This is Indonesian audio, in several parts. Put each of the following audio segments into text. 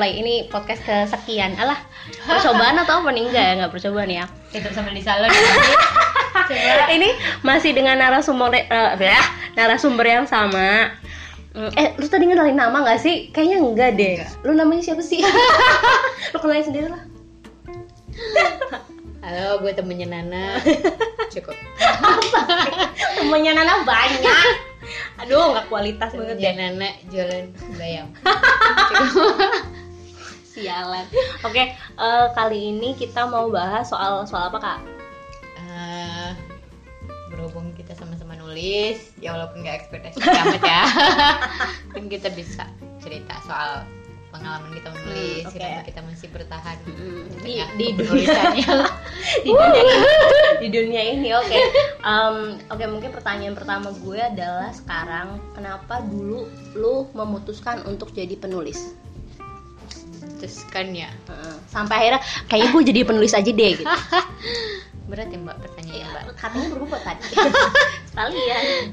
mulai. Ini podcast kesekian. Alah percobaan atau apa nih? Enggak ya nggak percobaan ya. Tetap sambil di salon. ini masih dengan narasumber ya, narasumber yang sama. Hmm, eh lu tadi ngenalin nama nggak sih? Kayaknya enggak deh. Enggak. lu namanya siapa sih? Lu kenalin sendiri lah. Halo, gue temennya Nana. Cukup. temennya Nana banyak. Aduh nggak kualitas banget deh Nana jualan bayam. Sialan. Oke eh, kali ini kita mau bahas soal soal apa kak? Eh, berhubung kita sama-sama nulis, ya walaupun nggak ekspektasi amat ya, kan kita bisa cerita soal pengalaman kita menulis, Hmm, kenapa kita masih bertahan Hmm, di, di- di di dunia ini di dunia ini oke. Em, oke mungkin pertanyaan pertama gue adalah sekarang kenapa dulu lu memutuskan untuk jadi penulis Terus kan ya, sampai akhirnya kayaknya gue jadi penulis aja deh gitu berat ya mbak pertanyaannya mbak. katanya berubah tadi sekalian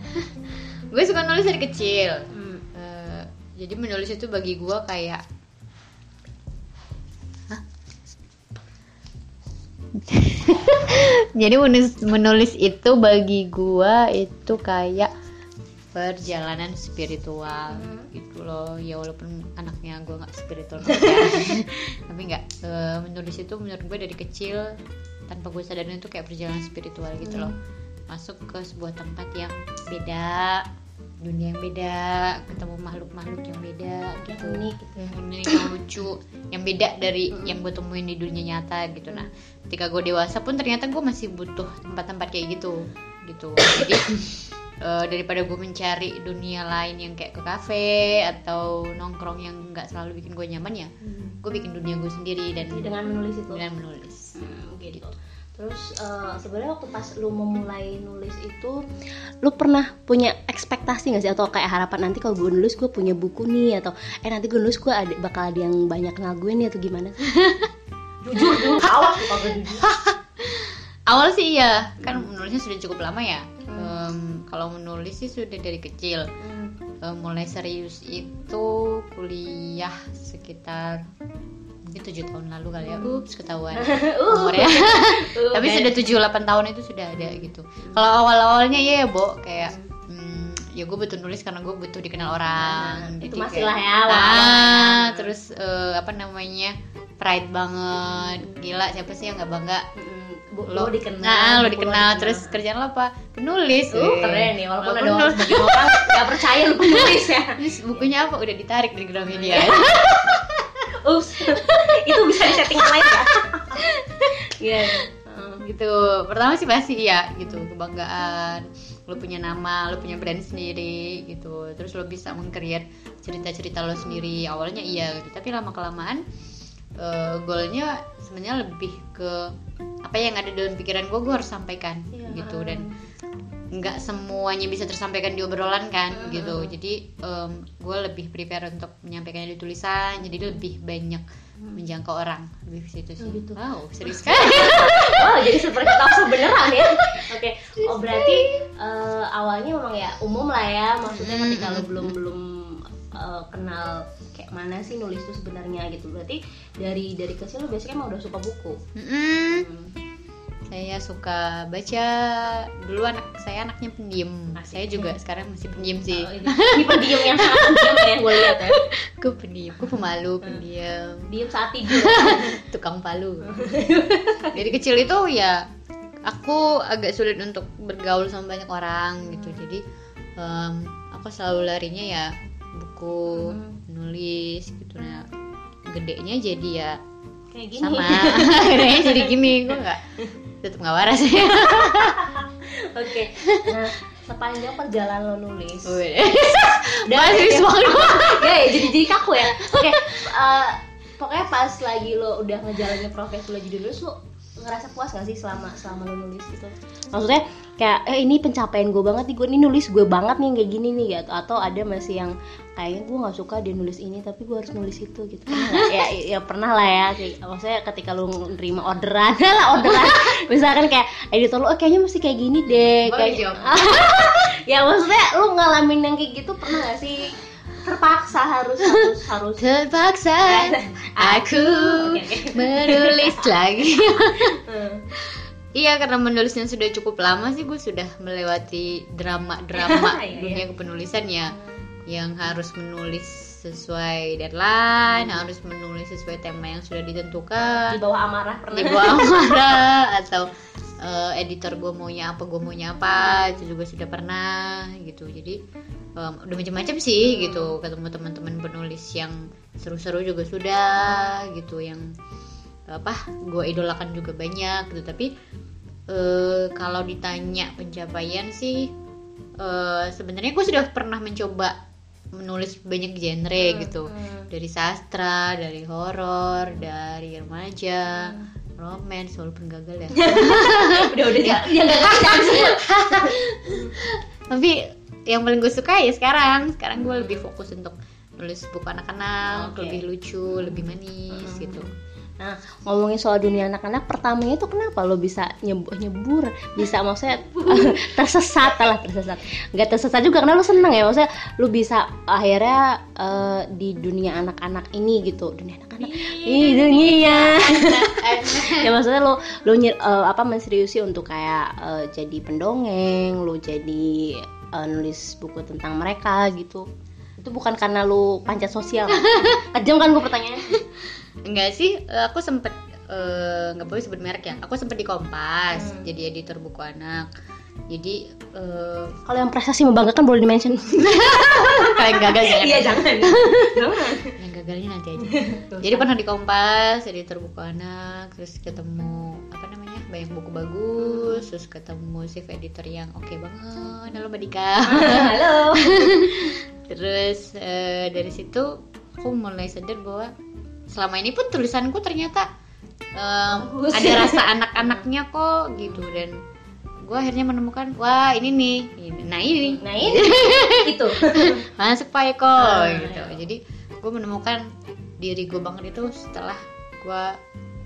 Gue suka nulis dari kecil. Hmm. Eh, jadi menulis itu bagi gue kayak jadi menulis menulis itu bagi gue itu kayak perjalanan spiritual Hmm. gitu loh. Ya walaupun anaknya gue nggak spiritual tapi nggak eh, menulis itu menurut gue dari kecil tanpa gue sadarin itu kayak perjalanan spiritual gitu loh. Masuk ke sebuah tempat yang beda dunia yang beda ketemu makhluk-makhluk yang beda gitu. Unik gitu ya. yang unik yang lucu yang beda dari yang gue temuin di dunia nyata gitu. Nah ketika gue dewasa pun ternyata gue masih butuh tempat-tempat kayak gitu gitu. Jadi eh, daripada gue mencari dunia lain yang kayak ke kafe atau nongkrong yang nggak selalu bikin gue nyaman ya gue bikin dunia gue sendiri dan Jadi dengan menulis itu. dengan menulis. Hmm, gitu. Terus eh, sebenarnya waktu pas lu memulai nulis itu, lu pernah punya ekspektasi nggak sih? Atau kayak harapan nanti kalau gue nulis gue punya buku nih atau eh nanti gue nulis gue ada bakal ada yang banyak kenal gue nih atau gimana? jujur jujur. Awal awal sih iya kan menulisnya sudah cukup lama ya kalau menulis sih sudah dari kecil. Eh, mulai serius itu kuliah sekitar mungkin tujuh tahun lalu kali ya. Ups ketahuan. Umur ya. Tapi sudah tujuh delapan tahun itu sudah ada gitu. Kalau awal awalnya ya ya bo kayak hmm, ya gue butuh nulis karena gue butuh dikenal orang itu Jadi masih lah ya awal ah terus eh, apa namanya pride banget. Gila siapa sih yang nggak bangga lo, lo dikenal, nah, lo buku dikenal terus kerjaan lo apa penulis Uh, keren nih walaupun ada Walaupun orang lo- sebagian orang nggak percaya lu penulis ya. Terus bukunya apa? Udah ditarik dari Gramedia. Ups, itu bisa di setting lain ya? Iya. iya. gitu. Pertama sih pasti iya gitu, kebanggaan. Lo punya nama, lo punya brand sendiri gitu. Terus lo bisa meng-create cerita-cerita lo sendiri. Awalnya iya gitu, tapi lama kelamaan eh, goalnya sebenarnya lebih ke apa yang ada dalam pikiran gue gue harus sampaikan Iya. gitu dan nggak semuanya bisa tersampaikan di obrolan kan Hmm. gitu jadi gue lebih prepare untuk menyampaikannya di tulisan jadi lebih banyak menjangkau orang lebih ke situ sih Hmm. gitu. wow serius sekali Oh, jadi seperti tahu beneran ya. Oke. Oh, berarti eh, awalnya memang ya umum lah ya. Maksudnya Hmm, ketika lo belum belum eh, kenal kayak mana sih nulis itu sebenarnya gitu. Berarti dari dari kecil lo biasanya emang udah suka buku. Mm-mm. Hmm. saya suka baca dulu anak saya anaknya pendiam saya juga sekarang masih pendiam sih Oh, ini, ini pendiam yang sangat pendiam ya gue lihat ya. gue pendiam gue pemalu pendiam Diam saat tidur. tukang palu dari kecil itu ya aku agak sulit untuk bergaul sama banyak orang gitu jadi em, aku selalu larinya ya buku Hmm. nulis gitu nah gedenya jadi ya Kayak gini. sama gedenya jadi gini gue nggak tetap nggak waras ya Oke. Nah, sepanjang perjalanan lo nulis. Dan Masih banget ya, ya jadi jadi kaku ya. Oke. eh, pokoknya pas lagi lo udah ngejalanin profesi lo jadi nulis lo ngerasa puas gak sih selama selama lo nulis gitu? Maksudnya kayak eh ini pencapaian gue banget nih gue ini nulis gue banget nih kayak gini nih gitu. Atau ada masih yang kayaknya gue nggak suka dia nulis ini tapi gue harus nulis itu gitu. Ya, ya pernah lah ya kayak, maksudnya ketika lu nerima orderan lah orderan. Misalkan kayak editor lu oh, kayaknya mesti kayak gini deh kayak jawab. ya maksudnya lu ngalamin yang kayak gitu pernah gak sih terpaksa harus harus harus. Terpaksa. Aku menulis lagi. Hmm. Iya karena menulisnya sudah cukup lama sih gue sudah melewati drama-drama Iya, dunia kepenulisan ya. Yang harus menulis sesuai deadline, harus menulis sesuai tema yang sudah di ditentukan, bawah amarah pernah. Di bawah amarah atau eh, editor gue maunya apa, gue maunya apa itu juga sudah pernah gitu. Jadi em, udah macam-macam sih gitu ketemu teman-teman penulis yang seru-seru juga sudah gitu yang apa gue idolakan juga banyak gitu tapi eh, kalau ditanya pencapaian sih eh, sebenarnya gue sudah pernah mencoba menulis banyak genre gitu hmm. dari sastra dari horor dari remaja romance walaupun gagal ya udah udah ya ya semua tapi yang paling gue suka ya sekarang. Sekarang gue lebih fokus untuk nulis buku anak-anak Oke. lebih lucu lebih manis gitu. Nah, ngomongin soal dunia anak-anak, pertamanya itu kenapa lo bisa nyebur, nyebur? Bisa maksudnya tersesat lah tersesat. Gak tersesat juga karena lo seneng ya, maksudnya lo bisa akhirnya eh, di dunia anak-anak ini gitu, dunia anak-anak, di dunia. ya maksudnya lo lo eh, apa menseriusi untuk kayak eh, jadi pendongeng, lo jadi eh, nulis buku tentang mereka gitu. Itu bukan karena lo pancat sosial. kan? Kejam kan gue pertanyaannya. Enggak sih, eh, aku sempet eh, nggak boleh sebut merek ya. Aku sempet di Kompas, Hmm. jadi editor buku anak. Jadi eh, Kalau yang prestasi membanggakan boleh dimention. kalau yang gagal jangan. Iya jangan. jangan. Yang gagalnya nanti aja. jadi pernah di Kompas, editor buku anak, terus ketemu apa namanya banyak buku bagus, terus ketemu chief editor yang oke banget. Halo Mbak Dika. Halo. Terus eh, dari situ aku mulai sadar bahwa selama ini pun tulisanku ternyata Bagus. ada rasa anak-anaknya kok gitu dan gue akhirnya menemukan wah ini nih. Ini- nah ini Nah ini. Itu. masuk Pak Eko Ah, gitu. Jadi gue menemukan diri gue banget itu setelah gue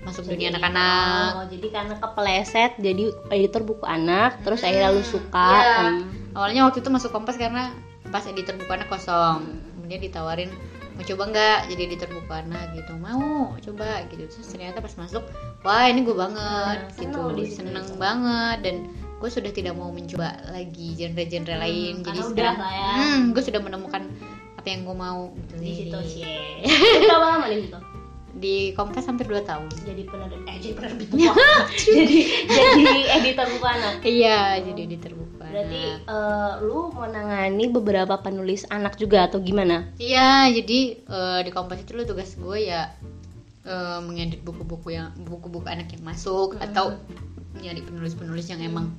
masuk dunia anak-anak. Oh, jadi karena kepeleset jadi editor buku anak, terus akhirnya lu suka. Iya. Hmm. awalnya waktu itu masuk kompas karena pas editor buku anak kosong. Kemudian ditawarin mau coba nggak jadi editor buku anak? Gitu. Mau coba. Gitu. Terus ternyata pas masuk wah ini gue banget. Nah, gitu. seneng seneng banget dan gue sudah tidak mau mencoba lagi genre-genre lain jadi karena udah sekarang lah ya. hmm, gue sudah menemukan apa yang gue mau gitu. Di situ sih. Lu Berapa lama di situ? di kompas hampir 2 tahun Jadi penerbit eh jadi penerbit jadi jadi editor buku anak. iya jadi editor buku Berarti eh, lu menangani beberapa penulis anak juga atau gimana? Iya, jadi eh, di Kompas itu lo tugas gue ya eh, mengedit buku-buku yang buku-buku anak yang masuk Hmm. atau nyari penulis-penulis yang emang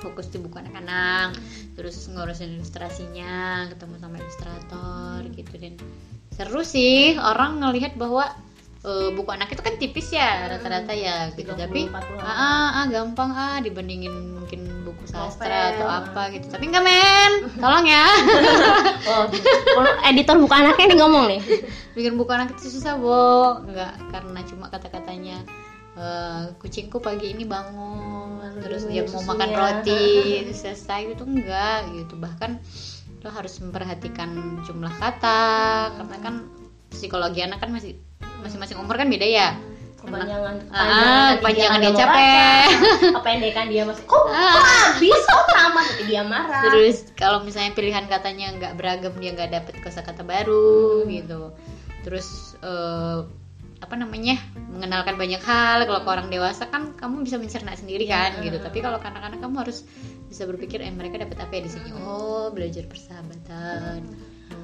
fokus di buku anak-anak, terus ngurusin ilustrasinya, ketemu sama ilustrator gitu. Dan seru sih orang ngelihat bahwa eh, buku anak itu kan tipis ya rata-rata ya gitu. 30, tapi 40. ah, ah, ah, gampang ah dibandingin mungkin buku sastra Novel. atau apa gitu. Tapi enggak men. Tolong ya. Oh, kalau editor buku anaknya nih ngomong nih. bikin buku anak itu susah bo. Nggak karena cuma kata-katanya eh, kucingku pagi ini bangun terus dia dia minum mau makan susunya. roti selesai itu enggak gitu. Bahkan lo harus memperhatikan jumlah kata karena kan psikologi anak kan masih masing-masing umur kan beda ya. Kepanjangan, Ah, kepanjangan dia mau capek. kependekan dia masih kok kok habis? Kok tamat nanti dia marah. Terus kalau misalnya pilihan katanya nggak beragam dia nggak dapet kosakata baru gitu. Terus eh, apa namanya mengenalkan banyak hal. Kalau ke orang dewasa kan kamu bisa mencerna sendiri kan gitu. Tapi kalau anak-anak kamu harus bisa berpikir eh mereka dapat apa ya di sini? Oh belajar persahabatan.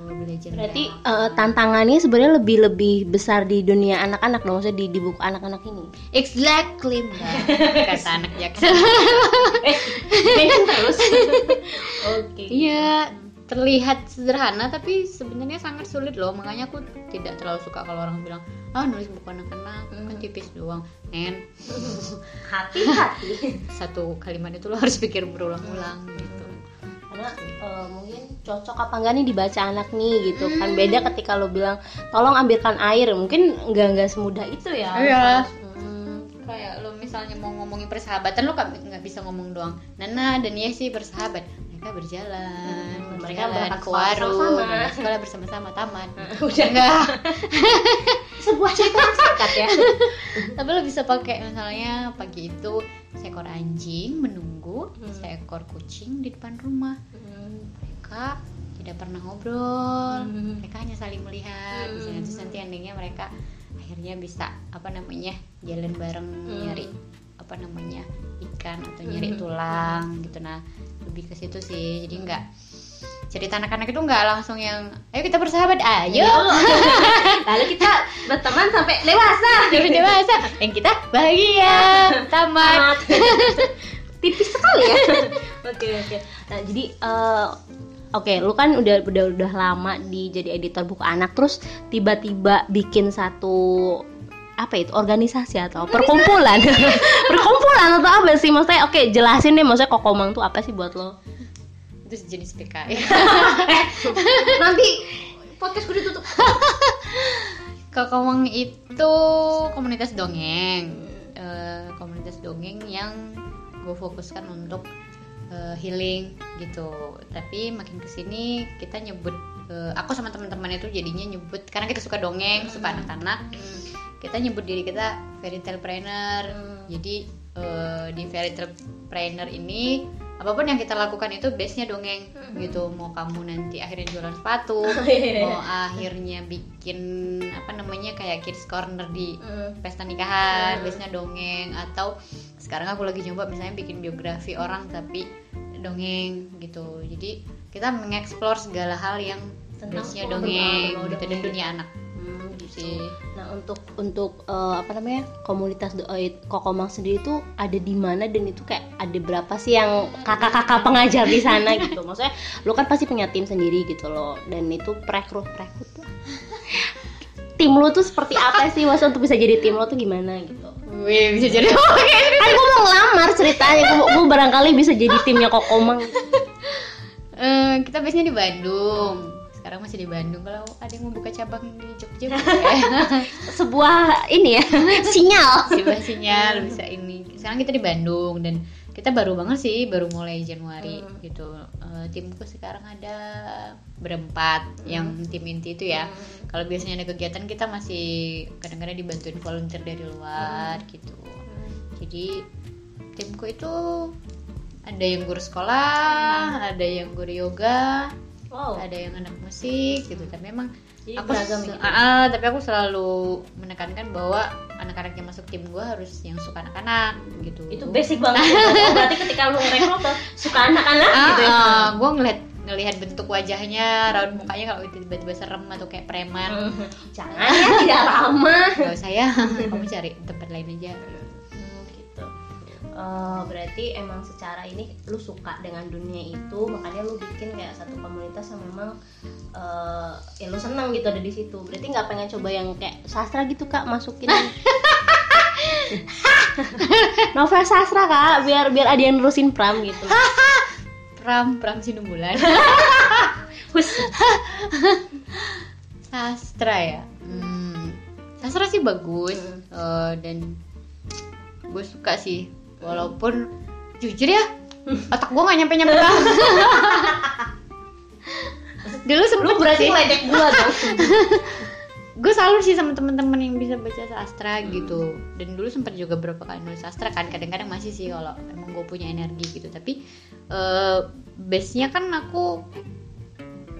Oh belajar berarti eh, tantangannya sebenarnya lebih lebih besar di dunia anak-anak dong maksudnya di, di buku anak-anak ini? Exactly kata anak jaksa eh mention terus. Oke Iya, terlihat sederhana tapi sebenarnya sangat sulit loh. Makanya aku tidak terlalu suka kalau orang bilang, "Ah, nulis buku anak-anak kan tipis doang." Men, hati-hati satu kalimat itu lo harus pikir berulang-ulang gitu. karena eh, mungkin cocok apa enggak nih dibaca anak nih gitu kan beda ketika lo bilang tolong ambilkan air mungkin enggak enggak semudah itu ya Iya. Hmm. Kayak lo misalnya mau ngomongin persahabatan lo nggak bisa ngomong doang. Nana dan Yesi bersahabat. Mereka berjalan Hmm, mereka berangkat ke warung berangkat sekolah bersama-sama taman udah enggak sebuah cerita singkat ya tapi lo bisa pakai misalnya pagi itu seekor anjing menunggu Hmm. seekor kucing di depan rumah Hmm. mereka tidak pernah ngobrol Hmm. mereka hanya saling melihat Hmm. terus nanti endingnya mereka akhirnya bisa apa namanya jalan bareng Hmm. nyari apa namanya ikan atau nyari Hmm. tulang gitu. Nah lebih ke situ sih. Jadi nggak cerita anak-anak itu nggak langsung yang ayo kita bersahabat ayo. Lalu kita berteman sampai dewasa. Udah dewasa. Dan kita bahagia. Tamat. Tipis sekali ya. Oke oke. Nah jadi eh, oke lu kan udah udah udah lama di jadi editor buku anak. Terus tiba-tiba bikin satu apa itu organisasi atau perkumpulan? Perkumpulan atau apa sih? Maksudnya oke jelasin deh maksudnya kokomang tuh apa sih buat lo? Itu sejenis PKI nanti podcast gue ditutup. Kokomang itu komunitas dongeng. Eh, komunitas dongeng yang gue fokuskan untuk eh, healing gitu. Tapi makin ke sini kita nyebut eh, aku sama teman-teman itu jadinya nyebut karena kita suka dongeng suka anak-anak kita nyebut diri kita fairy tale planner Hmm. jadi eh, di fairy tale planner ini apa pun yang kita lakukan itu base nya dongeng gitu. Mau kamu nanti akhirnya jualan sepatu iya, mau akhirnya bikin apa namanya kayak kids corner di Hmm. pesta nikahan biasanya dongeng. Atau sekarang aku lagi coba misalnya bikin biografi orang tapi dongeng gitu. Jadi kita mengeksplor segala hal yang Tentang base-nya oh, dongeng berbau-bau gitu. Dan dongeng. dunia anak. Hmm. Sih. Nah untuk untuk eh, apa namanya komunitas do- eh, kokomang sendiri itu ada di mana dan itu kayak ada berapa sih yang kakak-kakak pengajar di sana gitu. Maksudnya lu kan pasti punya tim sendiri gitu loh. Dan itu perekrut perekrut tuh. tim lu tuh seperti apa sih? Maksudnya untuk bisa jadi tim lo tuh gimana gitu? Wih, bisa jadi kan gue mau ngelamar ceritanya. Gue, gue barangkali bisa jadi timnya kokomang Eh, kita biasanya di Bandung sekarang masih di Bandung. Kalau ada yang mau buka cabang di Jogja boleh. Sebuah ini ya sinyal. Coba sinyal bisa ini. Sekarang kita di Bandung dan kita baru banget sih baru mulai Januari Hmm. gitu. Eh, timku sekarang ada berempat yang tim inti itu ya. Kalau biasanya ada kegiatan kita masih kadang-kadang dibantuin volunteer dari luar gitu. Jadi timku itu ada yang guru sekolah ada yang guru yoga wow ada yang anak musik gitu tapi memang Jadi aku beragam se- gitu. Ah, ah, tapi aku selalu menekankan bahwa anak-anak yang masuk tim gue harus yang suka anak-anak gitu. Itu basic banget Oh, berarti ketika lu ngerekrut tuh suka anak-anak ah, gitu ya? gue ngeliat ngelihat bentuk wajahnya raut mukanya kalau tiba-tiba serem atau kayak preman. Jangan ya tidak ramah gak usah ya kamu cari tempat lain aja. gitu Eh, berarti emang secara ini lu suka dengan dunia itu makanya lu bikin kayak satu komunitas yang memang eh, ya lu seneng gitu ada di situ. Berarti nggak pengen coba yang kayak sastra gitu kak masukin. Novel sastra kak biar biar ada yang nerusin pram gitu. Pram pram sinumbulan. Hus. sastra ya? Hmm, sastra sih bagus eh, dan gue suka sih walaupun jujur ya otak gue gak nyampe nyampe dulu lu sempet berarti sih. ngeledek gua dong. Gue selalu sih sama teman-teman yang bisa baca sastra gitu. Dan dulu sempat juga berapa kali nulis sastra kan kadang-kadang masih sih kalau emang gue punya energi gitu. Tapi eh base nya kan aku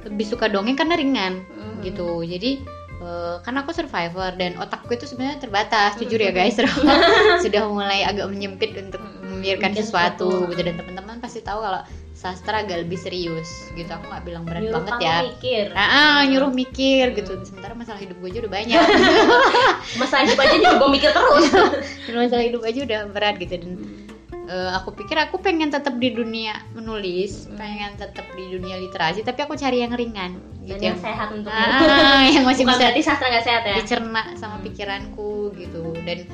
lebih suka dongeng karena ringan Hmm. gitu. Jadi eh, kan aku survivor dan otakku itu sebenarnya terbatas jujur ya guys. Sudah mulai agak menyempit untuk memikirkan Mikir sesuatu gitu dan teman-teman pasti tahu kalau sastra agak lebih serius gitu. Aku nggak bilang berat Nyuruh banget ya. mikir. Nah, ah, nyuruh mikir gitu. Sementara masalah hidup gue aja udah banyak. masa hidup aja juga gua mikir terus. Masalah hidup aja udah berat gitu. Dan eh, aku pikir aku pengen tetap di dunia menulis, pengen tetap di dunia literasi, tapi aku cari yang ringan dan gitu. yang sehat untuk Ah, yang masih bukan bisa berarti sastra nggak sehat ya? dicerna sama pikiranku gitu. Dan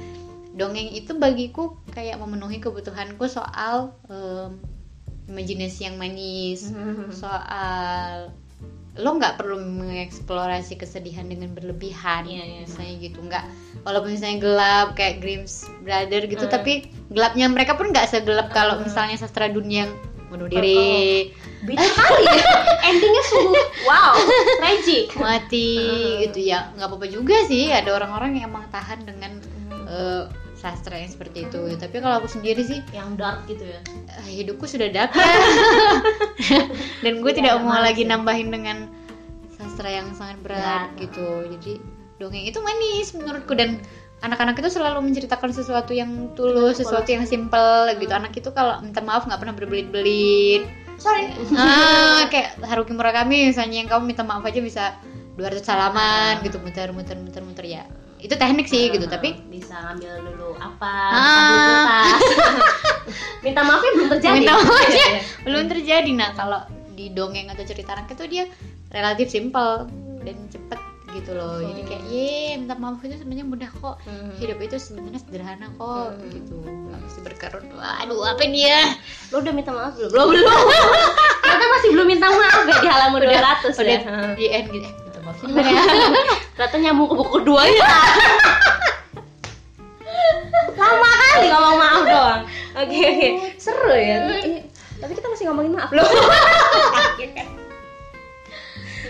dongeng itu bagiku kayak memenuhi kebutuhanku soal em, imajinasi yang manis, soal lo nggak perlu mengeksplorasi kesedihan dengan berlebihan Iya, iya. misalnya gitu. Nggak walaupun misalnya gelap kayak Grimm's Brother gitu Hmm. tapi gelapnya mereka pun nggak segelap kalau misalnya sastra dunia yang bunuh diri. beda kali ya. Endingnya sungguh wow tragic. Mati gitu ya. Nggak apa-apa juga sih ada orang-orang yang emang tahan dengan eh, sastra yang seperti itu. Tapi kalau aku sendiri sih yang dark gitu ya? eh, hidupku sudah dark. Ya dan gue Tidak mau lagi ya. nambahin dengan sastra yang sangat berat Berat. gitu. Jadi dongeng itu manis menurutku. Dan anak-anak itu selalu menceritakan sesuatu yang tulus sesuatu yang simple gitu. Anak itu kalau minta maaf nggak pernah berbelit-belit. Sorry. Ah kayak Haruki Murakami misalnya yang kamu minta maaf aja bisa 200 salaman gitu muter muter muter muter ya itu teknik sih gitu tapi bisa ngambil dulu apa kulkas. minta maafnya belum terjadi. Minta maaf aja Iya, iya. belum terjadi. Nah kalau di dongeng atau cerita anak itu dia relatif simple dan cepet gitu loh. Jadi kayak ye minta maaf itu sebenarnya mudah kok. Hmm. hidup itu sebenarnya sederhana kok Hmm. gitu. Nggak mesti berkerut aduh apa dia lo udah minta maaf belum? Belum belum. Ternyata masih belum minta maaf ya di halaman 200 udah ya. di end gitu eh gimana ya ternyata nyambung ke buku kedua ya. Lama kali ngomong maaf doang. Oke oke. Seru ya. Ini- tapi kita masih ngomongin maaf loh.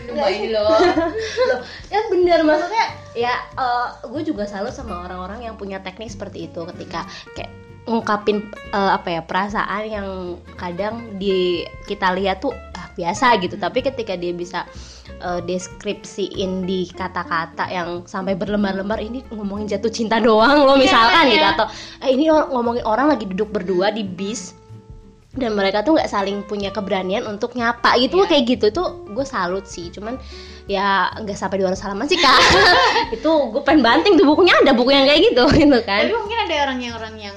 Lumayan loh. Loh, ya bener maksudnya ya gue juga salut sama orang-orang yang punya teknik seperti itu ketika kayak ngungkapin eh, apa ya perasaan yang kadang di kita lihat tuh ah, biasa gitu. Tapi ketika dia bisa eh, deskripsiin di kata-kata yang sampai berlembar-lembar ini ngomongin jatuh cinta doang loh misalkan Iya, gitu iya. atau eh, ini ngomongin orang lagi duduk berdua di bis dan mereka tuh nggak saling punya keberanian untuk nyapa gitu Iya. kayak gitu. Tuh gue salut sih cuman ya nggak sampai 200 halaman sih kak. Itu gue pengen banting tuh bukunya ada buku yang kayak gitu gitu kan. Tapi mungkin ada orang yang orang yang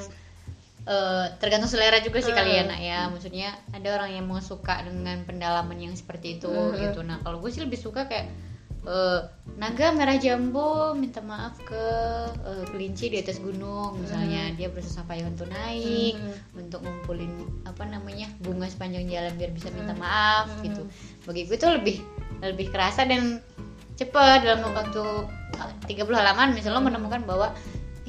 eh, tergantung selera juga sih Hmm. kalian nak ya maksudnya ada orang yang mau suka dengan pendalaman yang seperti itu Hmm. gitu nah kalau gue sih lebih suka kayak eh, naga merah jambu minta maaf ke eh, kelinci di atas gunung misalnya dia bersusah payah untuk naik Hmm. untuk ngumpulin apa namanya bunga sepanjang jalan biar bisa minta maaf Hmm. gitu bagi gue tuh lebih lebih kerasa dan cepet dalam waktu eh, 30 halaman misalnya lo menemukan bahwa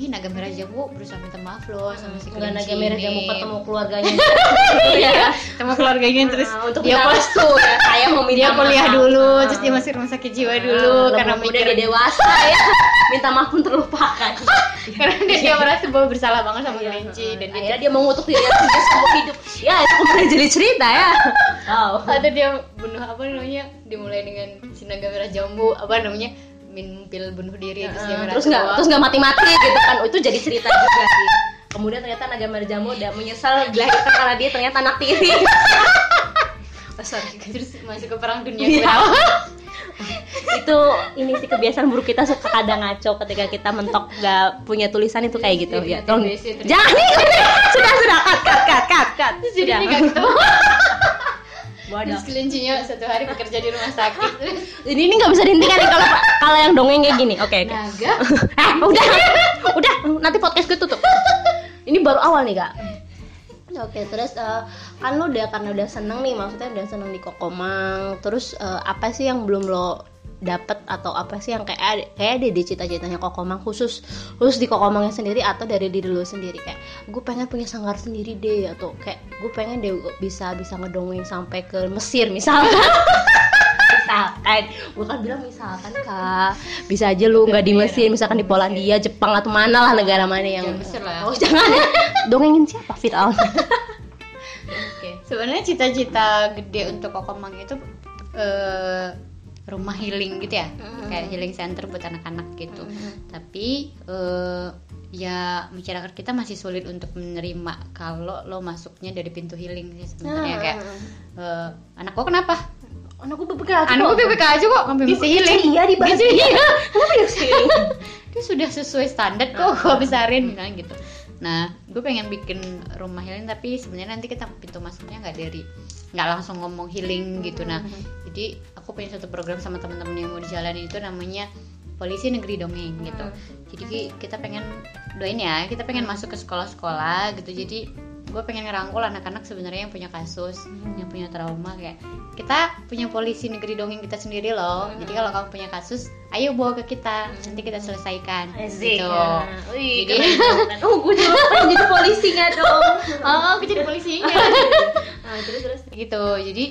ih naga merah jambu berusaha minta maaf loh sama si nggak kelinci naga merah ini." jamu ketemu keluarganya. Iya. Sama keluarganya terus Nah, untuk dia restu ya. Saya mau minta dia kuliah dulu Nah. terus dia masuk rumah sakit jiwa Nah, dulu karena udah mikir dia dewasa ya. Minta maaf pun terlupakan. Karena dia, dia merasa bahwa bersalah banget sama Iya, kelinci dan dia dia mengutuk dirinya sendiri seumur hidup. Ya itu kemudian jadi cerita ya. Wow atau dia bunuh apa namanya dimulai dengan si naga merah jambu apa namanya minum pil bunuh diri terus dia Heeh, merasa terus nggak bahwa- terus nggak mati-mati gitu kan. Oh, itu jadi cerita juga sih. Kemudian ternyata naga marjamu udah menyesal dilahirkan karena dia ternyata anak tiri. Oh, sorry. Terus masuk ke perang dunia Iya. kedua. itu ini sih kebiasaan buruk kita suka kadang ngaco ketika kita mentok nggak punya tulisan itu kayak gitu. Ya tolong. Jangan sudah sudah. Cut cut cut cut sudah. Nggak Bodoh. terus kelincinya satu hari bekerja di rumah sakit. Terus ini ini nggak bisa dihentikan nih kalau kalau yang dongeng kayak gini. Oke oke. Naga. Eh udah. Udah. Nanti podcast gue tutup. Ini baru awal nih kak. Oke, terus eh, kan lo udah karena udah seneng nih, maksudnya udah seneng di Kokomang. Terus eh, apa sih yang belum lo dapet atau apa sih yang kayak kayak ada di cita-citanya Kokomang khusus khusus di Kokomangnya sendiri atau dari diri lo sendiri? Kayak gue pengen punya sanggar sendiri deh atau kayak gue pengen deh bisa bisa ngedongeng sampai ke Mesir misalkan. Misalkan. Bukan bilang misalkan kak. Bisa aja lu nggak di Mesir misalkan di Polandia Jepang atau mana lah negara mana yang Jangan Mesir lah. oh jangan. Dongengin siapa Fir'aun? Oke, sebenarnya cita-cita gede untuk Kokomang itu eh, rumah healing gitu ya, Mm. kayak healing center buat anak-anak gitu. Mm. Tapi eh, ya masyarakat kita masih sulit untuk menerima kalau lo masuknya dari pintu healing sih sebenarnya kayak eh, anak kok kenapa? anakku BPK Anakku BPK aja kok, ngambil mesti healing. iya di Gitu, iya. kenapa dia healing Itu sudah sesuai standar kok, gue besarin misalnya gitu. Nah, gue pengen bikin rumah healing tapi sebenarnya nanti kita pintu masuknya nggak dari nggak langsung ngomong healing gitu. Nah, jadi aku punya satu program sama teman-teman yang mau dijalani itu namanya polisi negeri dongeng gitu. Jadi ki- kita pengen doain ya, kita pengen masuk ke sekolah-sekolah gitu. Jadi gue pengen ngerangkul anak-anak sebenarnya yang punya kasus, yang punya trauma kayak kita punya polisi negeri dongeng kita sendiri loh. Jadi kalau kamu punya kasus, ayo bawa ke kita, nanti kita selesaikan. Asik. Gitu. Wih, Jadi-. Oh, gue juga jadi polisi nggak dong? Oh, aku jadi polisinya. Nah, terus terus. gitu. Jadi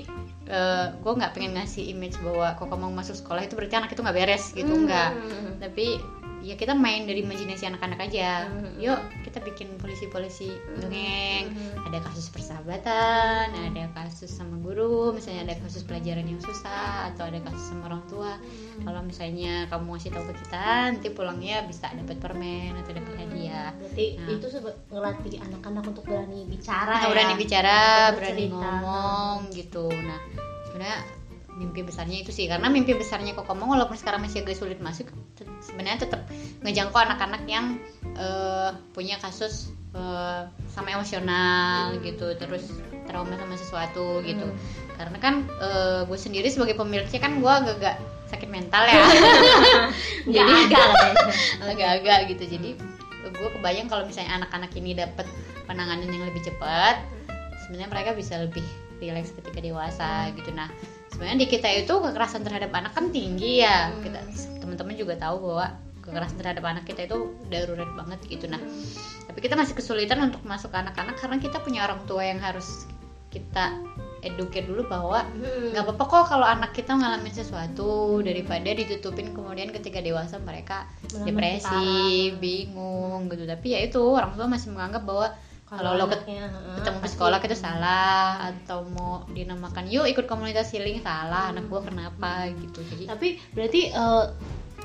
gue nggak pengen ngasih image bahwa kok kamu masuk sekolah itu berarti anak itu nggak beres gitu Hmm. tapi ya kita main dari imajinasi anak-anak aja Hmm. yuk kita bikin polisi-polisi dongeng Hmm. ada kasus persahabatan ada kasus sama guru misalnya ada kasus pelajaran yang susah atau ada kasus sama orang tua kalau misalnya kamu ngasih tahu ke kita nanti pulangnya bisa dapat permen atau dapat hadiah Berarti Nah. itu ngelatih anak-anak untuk berani bicara Nah, ya. berani bicara, berani ngomong gitu. Nah, sebenarnya mimpi besarnya itu sih. Karena mimpi besarnya kok ngomong walaupun sekarang masih agak sulit masuk sebenarnya tetap ngejangkau anak-anak yang eh, punya kasus eh, sama emosional gitu terus trauma sama sesuatu gitu. Karena kan gue sendiri sebagai pemiliknya kan gue agak-agak sakit mental ya. Agak katanya. agak-agak gitu. Jadi gue kebayang kalau misalnya anak-anak ini dapat penanganan yang lebih cepat sebenarnya mereka bisa lebih rileks ketika dewasa gitu. Nah sebenarnya di kita itu kekerasan terhadap anak kan tinggi ya. Kita teman-teman juga tahu bahwa kekerasan terhadap anak kita itu darurat banget gitu. Nah tapi kita masih kesulitan untuk masuk ke anak-anak karena kita punya orang tua yang harus kita educate dulu bahwa Hmm. nggak apa-apa kok kalau anak kita ngalamin sesuatu daripada ditutupin kemudian ketika dewasa mereka depresi makin bingung gitu. Tapi ya itu orang tua masih menganggap bahwa kalau lo ketemu di pasti- sekolah itu salah atau mau dinamakan yuk ikut komunitas healing salah anak gua kenapa? gitu. Jadi Tapi berarti eh,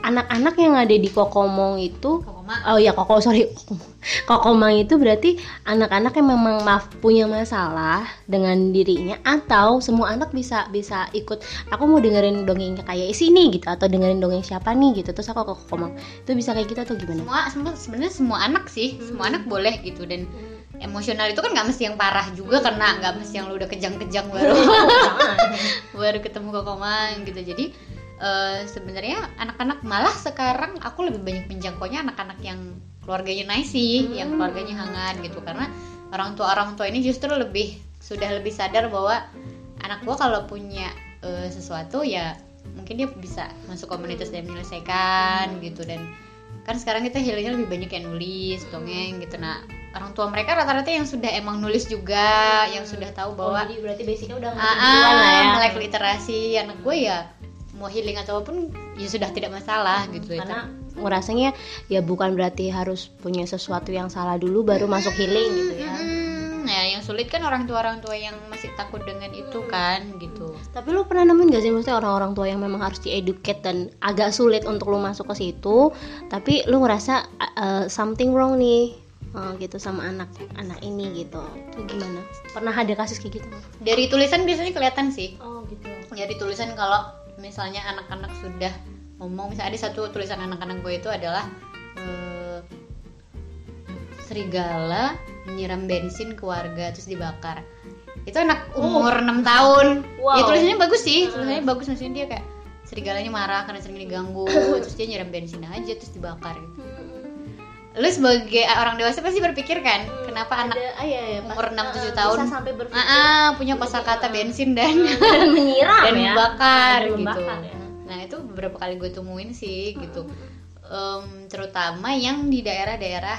anak-anak yang ada di Kokomong itu kok mak Oh ya koko sorry. Kokomang itu berarti anak-anak yang memang maaf punya masalah dengan dirinya atau semua anak bisa bisa ikut aku mau dengerin dongeng kayak sini gitu atau dengerin dongeng siapa nih gitu. Terus aku ke Kokomang itu bisa kayak gitu atau gimana? semua semua sebenarnya semua anak sih. Semua anak boleh gitu. Dan emosional itu kan nggak mesti yang parah juga karena nggak mesti yang lu udah kejang-kejang baru. Baru ketemu kokomang gitu. Jadi eh, sebenarnya anak-anak malah sekarang aku lebih banyak menjangkaunya anak-anak yang keluarganya nice sih yang keluarganya hangat gitu. Karena orang tua orang tua ini justru lebih sudah lebih sadar bahwa anak gua kalau punya eh, sesuatu ya mungkin dia bisa masuk komunitas dan menyelesaikan gitu. Dan kan sekarang kita healingnya lebih banyak yang nulis dongeng gitu. Nah orang tua mereka rata-rata yang sudah emang nulis juga yang sudah tahu Oh, bahwa jadi berarti basicnya udah ah, ngerti duluan lah ya. melek literasi anak gue ya mau healing atau apa pun ya sudah tidak masalah gitu ya karena ngerasanya ya bukan berarti harus punya sesuatu yang salah dulu baru masuk healing gitu ya. Hmm, nah yang sulit kan orang tua orang tua yang masih takut dengan itu kan gitu Tapi lu pernah nemuin gak sih maksudnya orang-orang tua yang memang harus dieducate dan agak sulit untuk lu masuk ke situ, tapi lu ngerasa uh, something wrong nih uh, gitu sama anak anak ini gitu. Itu gimana? Pernah ada kasus kayak gitu? dari tulisan biasanya kelihatan sih Oh gitu. dari tulisan kalau misalnya anak-anak sudah ngomong misalnya ada satu tulisan anak-anak gue itu adalah eh, serigala menyiram bensin ke warga terus dibakar itu anak umur 6 tahun Wow. ya tulisannya bagus sih tulisannya bagus maksudnya dia kayak serigalanya marah karena sering diganggu terus dia nyiram bensin aja terus dibakar gitu lu sebagai orang dewasa pasti berpikir kan kenapa anak Ada, ah, iya, iya, umur 6 uh, 7 bisa tahun sampai berpikir ah, ah, punya kosakata bensin dan dan menyiram dan ya. membakar Dan gitu. ya. Nah itu beberapa kali gue temuin sih gitu, Em, terutama yang di daerah-daerah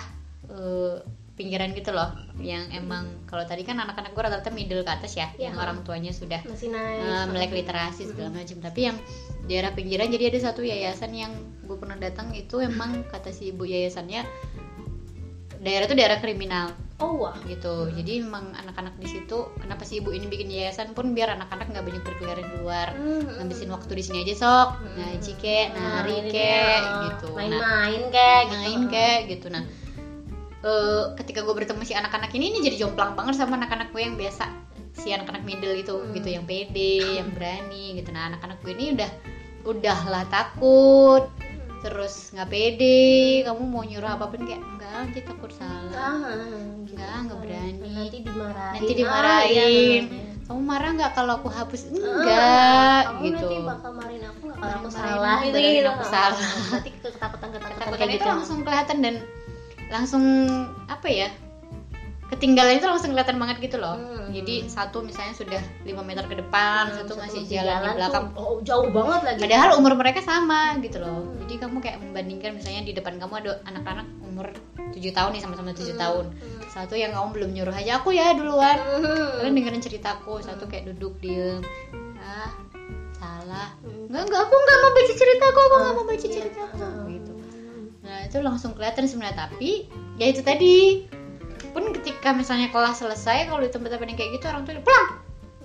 eh, pinggiran gitu loh, yang emang kalau tadi kan anak-anak gue rata-rata middle ke atas ya, Iya. yang orang tuanya sudah Masih naik. eh, melek literasi segala macam. Tapi yang daerah pinggiran jadi ada satu yayasan yang gue pernah datang itu emang kata si ibu yayasannya daerah itu daerah kriminal. Oh wah. gitu. Jadi memang anak-anak di situ kenapa si ibu ini bikin yayasan pun biar anak-anak nggak banyak berkeliaran di luar. Ngabisin waktu di sini aja sok. Ngaji kek nari ini kek dia, gitu. Nah Main-main kayak gitu. main kek gitu. Nah eh, ketika gue bertemu si anak-anak ini ini jadi jomplang banget sama anak-anak gue yang biasa. Si anak-anak middle itu gitu yang pede yang berani gitu. Nah anak-anak gue ini udah udahlah takut terus nggak pede kamu mau nyuruh apa pun kayak enggak aja takut salah. Ah, enggak nggak berani. Nanti dimarahin. Nanti Ah, dimarahin. iya, kamu marah nggak kalau aku hapus? Ah, enggak kamu gitu. nanti bakal marahin aku nggak kalau aku salah? gitu marahin gitu aku salah. nanti ketakutan ketakutan ketakutan itu gitu. langsung kelihatan dan langsung apa ya ketinggalan itu langsung kelihatan banget gitu loh. Hmm. jadi satu misalnya sudah 5 meter ke depan satu masih masih jalan, di belakang tuh, oh, jauh banget lagi. Padahal umur mereka sama gitu loh. Jadi kamu kayak membandingkan misalnya di depan kamu ada anak-anak umur 7 tahun nih sama-sama 7 tahun. satu yang kamu belum nyuruh aja aku ya duluan. Hmm. kalian dengerin ceritaku. Satu kayak duduk diem. Ah salah. Hmm. nggak nggak aku nggak mau baca cerita aku aku nggak mau baca Iya. cerita. Aku Hmm. gitu. Nah itu langsung kelihatan sebenarnya. Tapi ya itu tadi pun ketika misalnya kelas selesai kalau di tempat-tempat yang kayak gitu orang tuh pulang.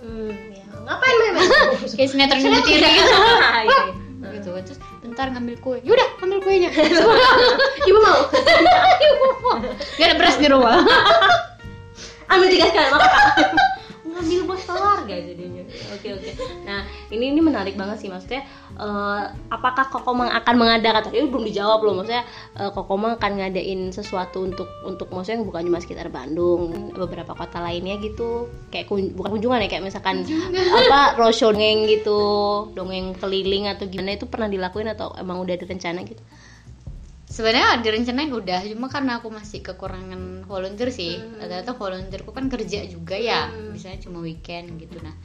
Hmm, ya. ngapain main kayak sinetron ibu tiri gitu Iya, iya. gitu terus bentar ngambil kue. Yaudah ambil kuenya. Ibu mau. Gak ada beras di rumah. Ambil tiga sekali ngambil bos keluarga jadinya. Oke oke. Nah ini ini menarik banget sih maksudnya eh, apakah Kokomang akan mengadakan tadi belum dijawab loh maksudnya eh, Kokomang akan ngadain sesuatu untuk untuk maksudnya bukan cuma sekitar Bandung beberapa kota lainnya gitu. Kayak kun- bukan kunjungan ya kayak misalkan apa roadshow dongeng gitu dongeng keliling atau gimana itu pernah dilakuin atau emang udah ada rencana gitu sebenarnya direncanain udah cuma karena aku masih kekurangan volunteer sih. Rata-rata volunteerku kan kerja juga ya Hmm. misalnya cuma weekend gitu. Nah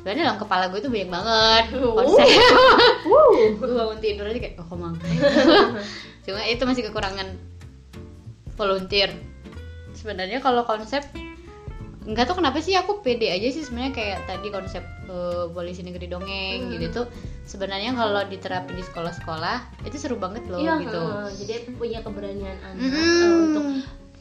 sebenarnya dalam kepala gue itu banyak banget konsep. Uh. gue bangun tidur aja kayak oh komang cuma itu masih kekurangan volunteer. Sebenarnya kalau konsep nggak tahu kenapa sih aku pede aja sih sebenarnya kayak tadi konsep eh, polisi negeri dongeng Hmm. gitu tuh sebenarnya kalau diterapin di sekolah-sekolah itu seru banget loh Iya, gitu heeh. jadi punya keberanian anak eh, untuk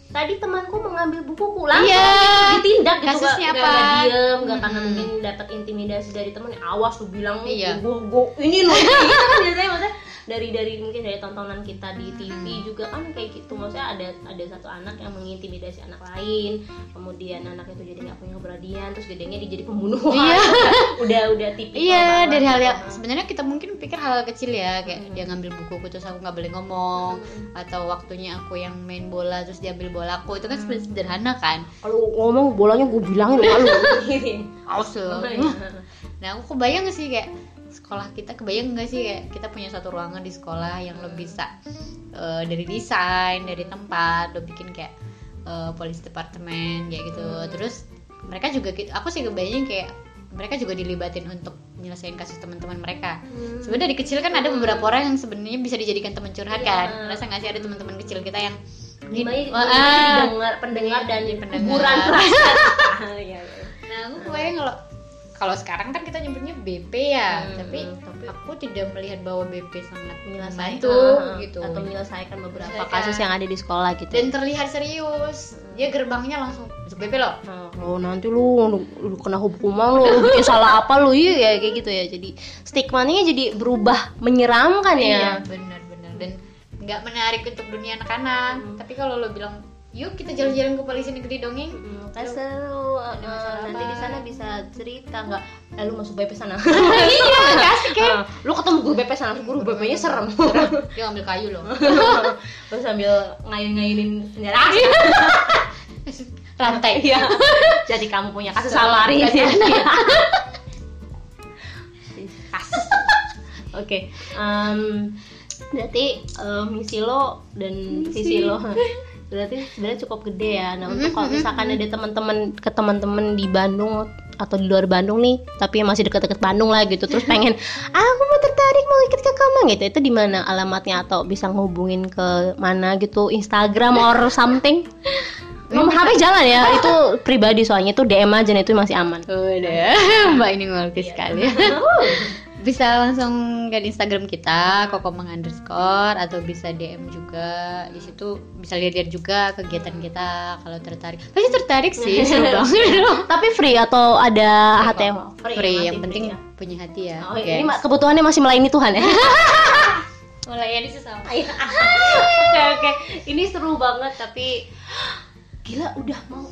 tadi temanku mengambil bukuku langsung Iya. ditindak gitu Kasusnya nggak- apa? nggak diem nggak karena mungkin dapat intimidasi dari temen awas lu bilang Iya. gua, ini loh gitu kan biasanya maksudnya dari dari mungkin dari tontonan kita di TV juga kan kayak gitu maksudnya ada ada satu anak yang mengintimidasi anak lain kemudian anak itu jadi nggak punya keberanian terus gedenya dia jadi pembunuh Iya. udah udah tipikal Iya banget. dari hal yang Heeh. sebenarnya kita mungkin pikir hal kecil ya kayak Hmm. dia ngambil buku terus aku nggak boleh ngomong Hmm. atau waktunya aku yang main bola terus dia ambil bola aku itu kan Hmm. sebenarnya sederhana kan kalau ngomong bolanya gue bilangin sama lu Aus loh. Nah aku kebayang gak sih kayak sekolah kita kebayang gak sih kayak kita punya satu ruangan di sekolah yang lo bisa eh, dari desain dari tempat lo bikin kayak eh, police departemen kayak gitu terus mereka juga aku sih kebayang kayak mereka juga dilibatin untuk menyelesaikan kasus teman-teman mereka Hmm. sebenarnya dari kecil kan ada beberapa orang yang sebenarnya bisa dijadikan teman curhat Iya. kan merasa nggak sih ada teman-teman kecil kita yang Wah, gimana ah. didengar pendengar dan pendengar. kuburan Iya, iya. Nah, aku kebayang kalau kalau sekarang kan kita nyebutnya BP ya, Hmm, tapi tapi- aku tidak melihat bahwa BP sangat menyelesaikan ah, gitu. atau menyelesaikan beberapa Menyelesaikan. kasus yang ada di sekolah gitu Dan terlihat serius. Dia gerbangnya langsung masuk BP loh. Nah, oh nanti lu, lu, lu kena hukuman lu, lu bikin salah apa lu iya ya kayak gitu ya jadi stigmanya jadi berubah menyeramkan ya Iya, benar-benar dan nggak menarik untuk dunia anak-anak. Hmm. Tapi kalau lo bilang, "Yuk kita jalan-jalan ke polisi negeri dongeng." Hmm, kan seru masalah nanti di sana bisa cerita nggak eh, lu masuk BP sana iya, kasih kan. Ah, lu ketemu guru BP sana guru BP nya serem Dia ngambil kayu loh. terus sambil ngayun-ngayunin senjata Rantai. Iya. Jadi kamu punya kasus sama hari ini. kasus. Oke. em, berarti em, misi lo dan visi lo berarti sebenarnya cukup gede ya. Nah, untuk kalau misalkan ada teman-teman ke teman-teman di Bandung atau di luar Bandung nih, tapi masih dekat-dekat Bandung lah gitu, terus pengen, "Ah, aku mau tertarik mau ikut ke kamu gitu. Itu di mana alamatnya atau bisa ngehubungin ke mana gitu, Instagram or something? Nomor HP jangan ya, itu pribadi soalnya itu DM aja nah, itu masih aman. Udah, Mbak ini ngerti sekali. Bisa langsung ke Instagram kita kokomang underscore atau bisa DM juga. Di situ bisa lihat-lihat juga kegiatan kita kalau tertarik. Pasti tertarik sih seru banget. Tapi free atau ada Free HTM? free masih yang penting ya. punya hati ya. Oh, guys. ini ma- kebutuhannya masih melayani Tuhan ya. melayani sesama Oke oke, ini seru banget tapi gila udah mau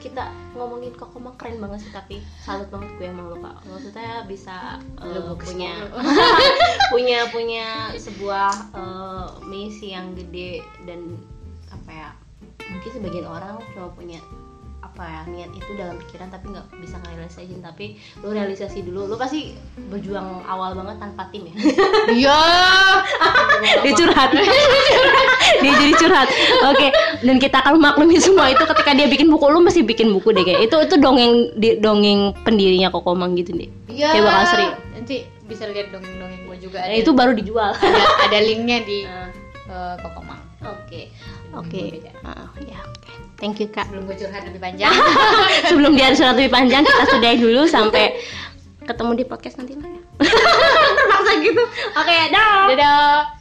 kita ngomongin kok emang keren banget sih tapi salut banget gue emang lo kak. Maksudnya bisa uh, punya punya punya sebuah uh, misi yang gede dan apa ya mungkin sebagian orang cuma punya apa ya niat itu dalam pikiran tapi nggak bisa ngerealisasiin. Tapi lo realisasi dulu. Lo pasti berjuang awal banget tanpa tim ya? Iya. Dia curhat. dia jadi curhat. Oke dan kita akan maklumi semua itu ketika dia bikin buku. Lu mesti bikin buku deh kayak. Itu itu dongeng di, dongeng pendirinya kokomang gitu deh iya. Kayak bakal seri. nanti bisa lihat dongeng-dongeng gue juga. Nah, ada itu baru dijual. Ada, ada linknya di uh, kokomang oke. Oke. Beda. Ah, ya oke thank you kak. Sebelum gue curhat lebih panjang. Sebelum dia surat lebih panjang kita sudahi dulu sampai ketemu di podcast nanti lah ya. Terpaksa gitu. Oke dah. Dadah